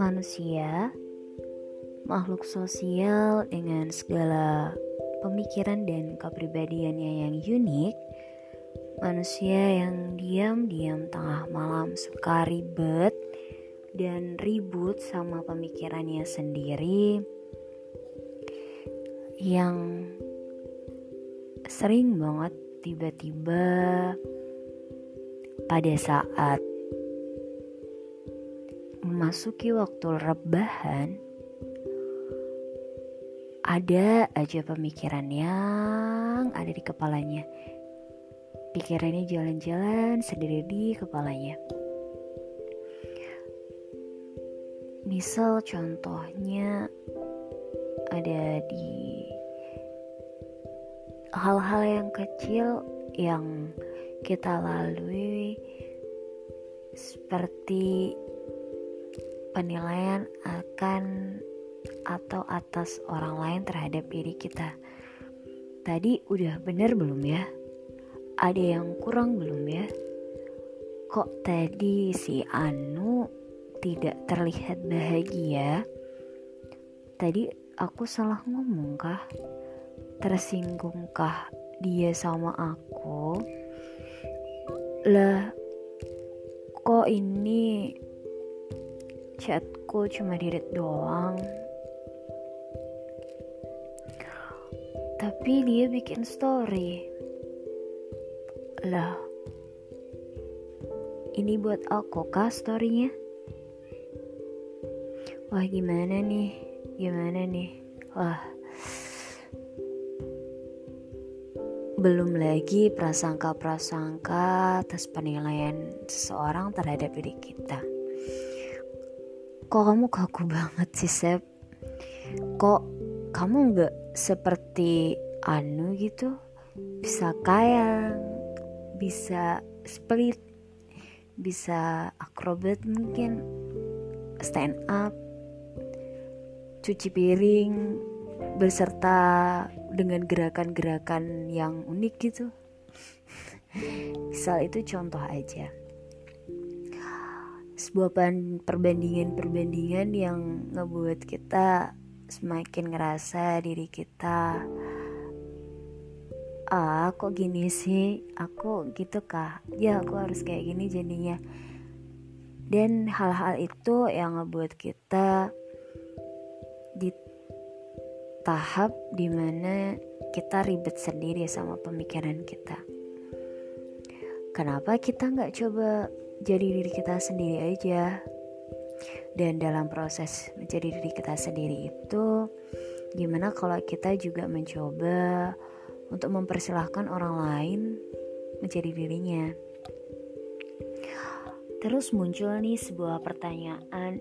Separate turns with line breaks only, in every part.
Manusia, makhluk sosial dengan segala pemikiran dan kepribadiannya yang unik, manusia yang diam-diam tengah malam suka ribet dan ribut sama pemikirannya sendiri, yang sering banget tiba-tiba pada saat memasuki waktu rebahan, ada aja pemikiran yang ada di kepalanya. Pikirannya jalan-jalan sendiri di kepalanya. Misal contohnya ada di hal-hal yang kecil yang kita lalui seperti penilaian akan atau atas orang lain terhadap diri kita. Tadi udah bener belum ya? Ada yang kurang belum ya? Kok tadi si Anu tidak terlihat bahagia? Tadi aku salah ngomong kah? Tersinggungkah dia sama aku? Lah, kok ini chatku cuma dirit doang. Tapi dia bikin story. Lah ini buat aku kah storynya? Wah gimana nih? Gimana nih? Wah. Belum lagi prasangka-prasangka atas penilaian seseorang terhadap diri kita kok kamu kaku banget sih Sep? Kok kamu nggak seperti Anu gitu? Bisa kaya bisa split bisa akrobat mungkin stand up cuci piring beserta dengan gerakan-gerakan yang unik gitu. Misal itu contoh aja sebuah perbandingan-perbandingan yang ngebuat kita semakin ngerasa diri kita ah kok gini sih? Aku gitu kah? Ya aku harus kayak gini jadinya. Dan hal-hal itu yang ngebuat kita di tahap di mana kita ribet sendiri sama pemikiran kita. Kenapa kita nggak coba jadi diri kita sendiri aja. Dan dalam proses menjadi diri kita sendiri itu gimana kalau kita juga mencoba untuk mempersilahkan orang lain menjadi dirinya? Terus muncul nih sebuah pertanyaan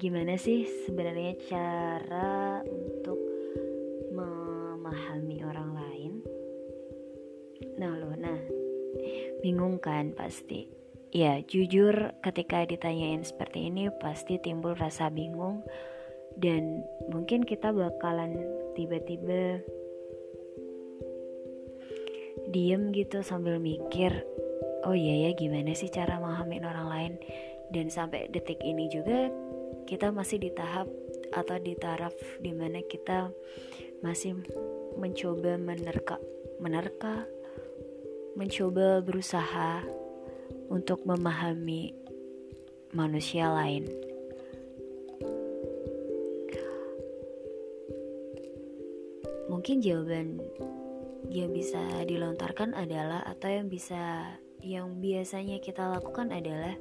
gimana sih sebenarnya cara untuk memahami orang lain? Nah lo nah bingung kan pasti Ya, jujur ketika ditanyain seperti ini pasti timbul rasa bingung. Dan mungkin kita bakalan tiba-tiba diem gitu sambil mikir, oh iya ya gimana sih cara memahami orang lain? Dan sampai detik ini juga kita masih di tahap atau di taraf di mana kita masih mencoba menerka menerka mencoba berusaha untuk memahami manusia lain. Mungkin jawaban yang bisa dilontarkan adalah atau yang bisa yang biasanya kita lakukan adalah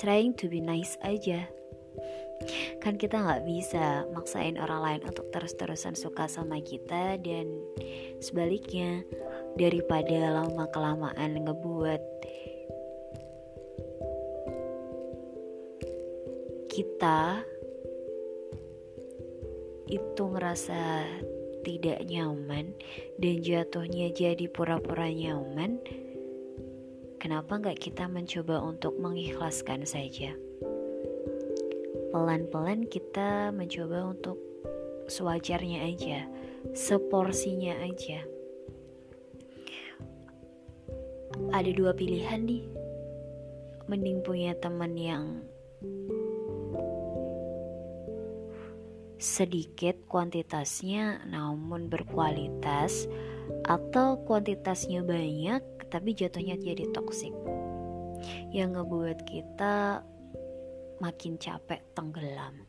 trying to be nice aja. Kan kita nggak bisa maksain orang lain untuk terus-terusan suka sama kita dan sebaliknya daripada lama kelamaan ngebuat kita itu ngerasa tidak nyaman dan jatuhnya jadi pura-pura nyaman, kenapa nggak kita mencoba untuk mengikhlaskan saja? Pelan-pelan kita mencoba untuk sewajarnya aja, seporsinya aja. Ada dua pilihan nih, mending punya teman yang sedikit kuantitasnya namun berkualitas atau kuantitasnya banyak tapi jatuhnya jadi toksik yang ngebuat kita makin capek tenggelam.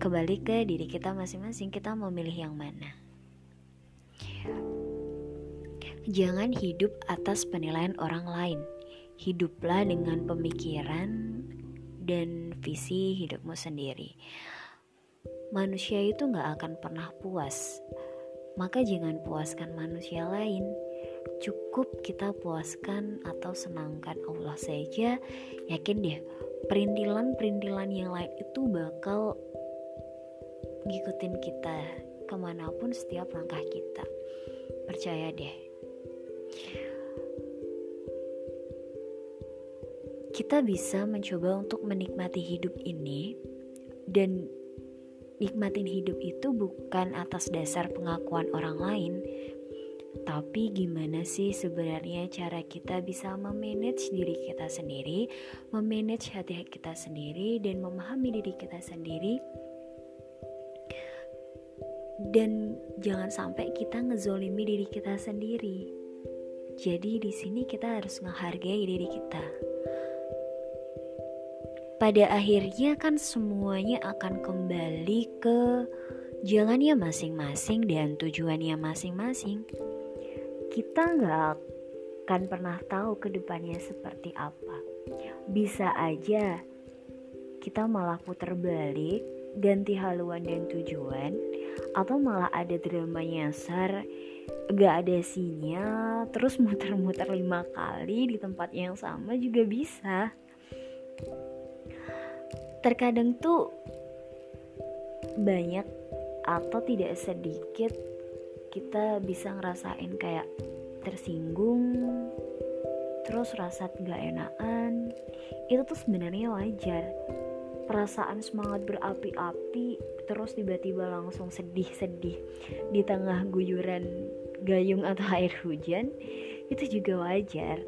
Kembali ke diri kita masing-masing, kita mau milih yang mana? Jangan hidup atas penilaian orang lain. Hiduplah dengan pemikiran dan visi hidupmu sendiri. Manusia itu gak akan pernah puas, maka jangan puaskan manusia lain. Cukup kita puaskan atau senangkan Allah saja. Yakin deh perintilan-perintilan yang lain itu bakal ngikutin kita ke mana pun setiap langkah kita. Percaya deh kita bisa mencoba untuk menikmati hidup ini dan nikmatin hidup itu bukan atas dasar pengakuan orang lain tapi gimana sih sebenarnya cara kita bisa memanage diri kita sendiri, memanage hati kita sendiri dan memahami diri kita sendiri dan jangan sampai kita ngezolimi diri kita sendiri. Jadi di sini kita harus menghargai diri kita. Pada akhirnya kan semuanya akan kembali ke jalannya masing-masing dan tujuannya masing-masing kita nggak akan pernah tahu ke depannya seperti apa. Bisa aja kita malah putar balik, ganti haluan dan tujuan, atau malah ada drama nyasar, gak ada sinyal, terus muter-muter lima kali di tempat yang sama juga bisa. Terkadang tuh banyak atau tidak sedikit kita bisa ngerasain kayak tersinggung terus rasa gak enakan. Itu tuh sebenarnya wajar. Perasaan semangat berapi-api terus tiba-tiba langsung sedih-sedih di tengah guyuran gayung atau air hujan itu juga wajar.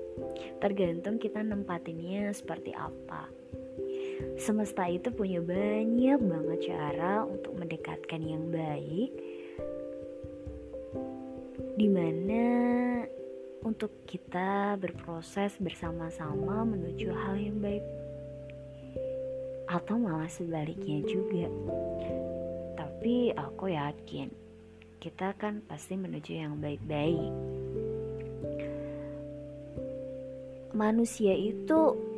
Tergantung kita nempatinnya seperti apa semesta itu punya banyak banget cara untuk mendekatkan yang baik. Di mana untuk kita berproses bersama-sama menuju hal yang baik. Atau malah sebaliknya juga. Tapi aku yakin kita kan pasti menuju yang baik-baik. Manusia itu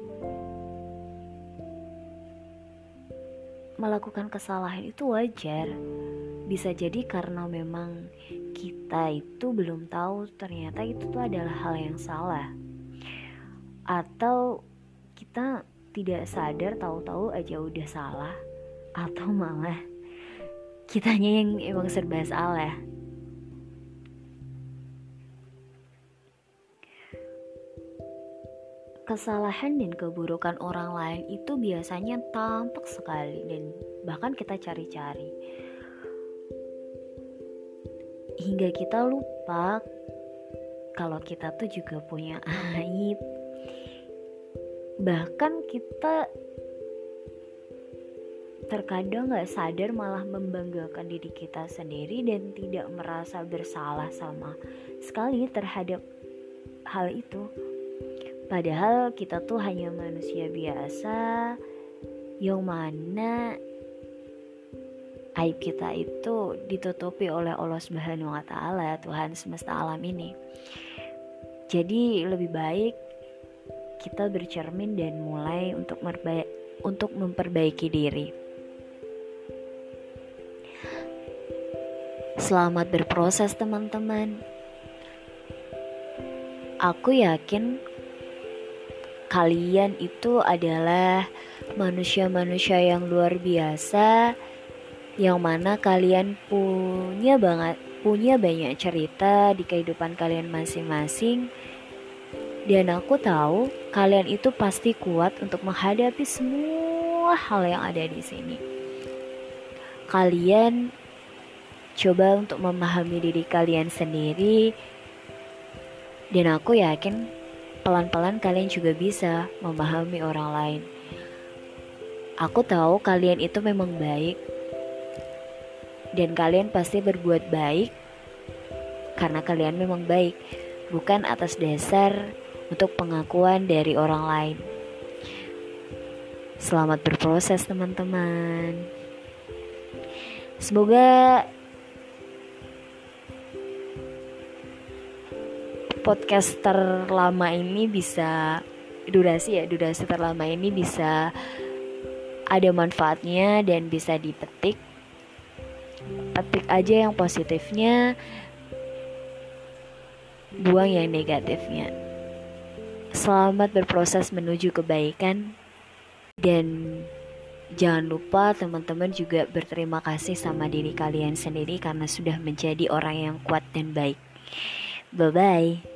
melakukan kesalahan itu wajar. Bisa jadi karena memang kita itu belum tahu ternyata itu tuh adalah hal yang salah. Atau kita tidak sadar tahu-tahu aja udah salah atau malah kitanya yang emang serba salah kesalahan dan keburukan orang lain itu biasanya tampak sekali dan bahkan kita cari-cari. Hingga kita lupa kalau kita tuh juga punya aib. Bahkan kita terkadang gak sadar malah membanggakan diri kita sendiri dan tidak merasa bersalah sama sekali terhadap hal itu padahal kita tuh hanya manusia biasa yang mana aib kita itu ditutupi oleh Allah Subhanahu wa taala, Tuhan semesta alam ini. Jadi lebih baik kita bercermin dan mulai untuk untuk memperbaiki diri. Selamat berproses teman-teman. Aku yakin kalian itu adalah manusia-manusia yang luar biasa yang mana kalian punya banget punya banyak cerita di kehidupan kalian masing-masing dan aku tahu kalian itu pasti kuat untuk menghadapi semua hal yang ada di sini. Kalian coba untuk memahami diri kalian sendiri dan aku yakin pelan-pelan kalian juga bisa memahami orang lain. Aku tahu kalian itu memang baik, dan kalian pasti berbuat baik karena kalian memang baik, bukan atas dasar untuk pengakuan dari orang lain. Selamat berproses, teman-teman. Semoga podcast terlama ini bisa durasi ya durasi terlama ini bisa ada manfaatnya dan bisa dipetik. Petik aja yang positifnya buang yang negatifnya. Selamat berproses menuju kebaikan. Dan jangan lupa teman-teman juga berterima kasih sama diri kalian sendiri karena sudah menjadi orang yang kuat dan baik. Bye bye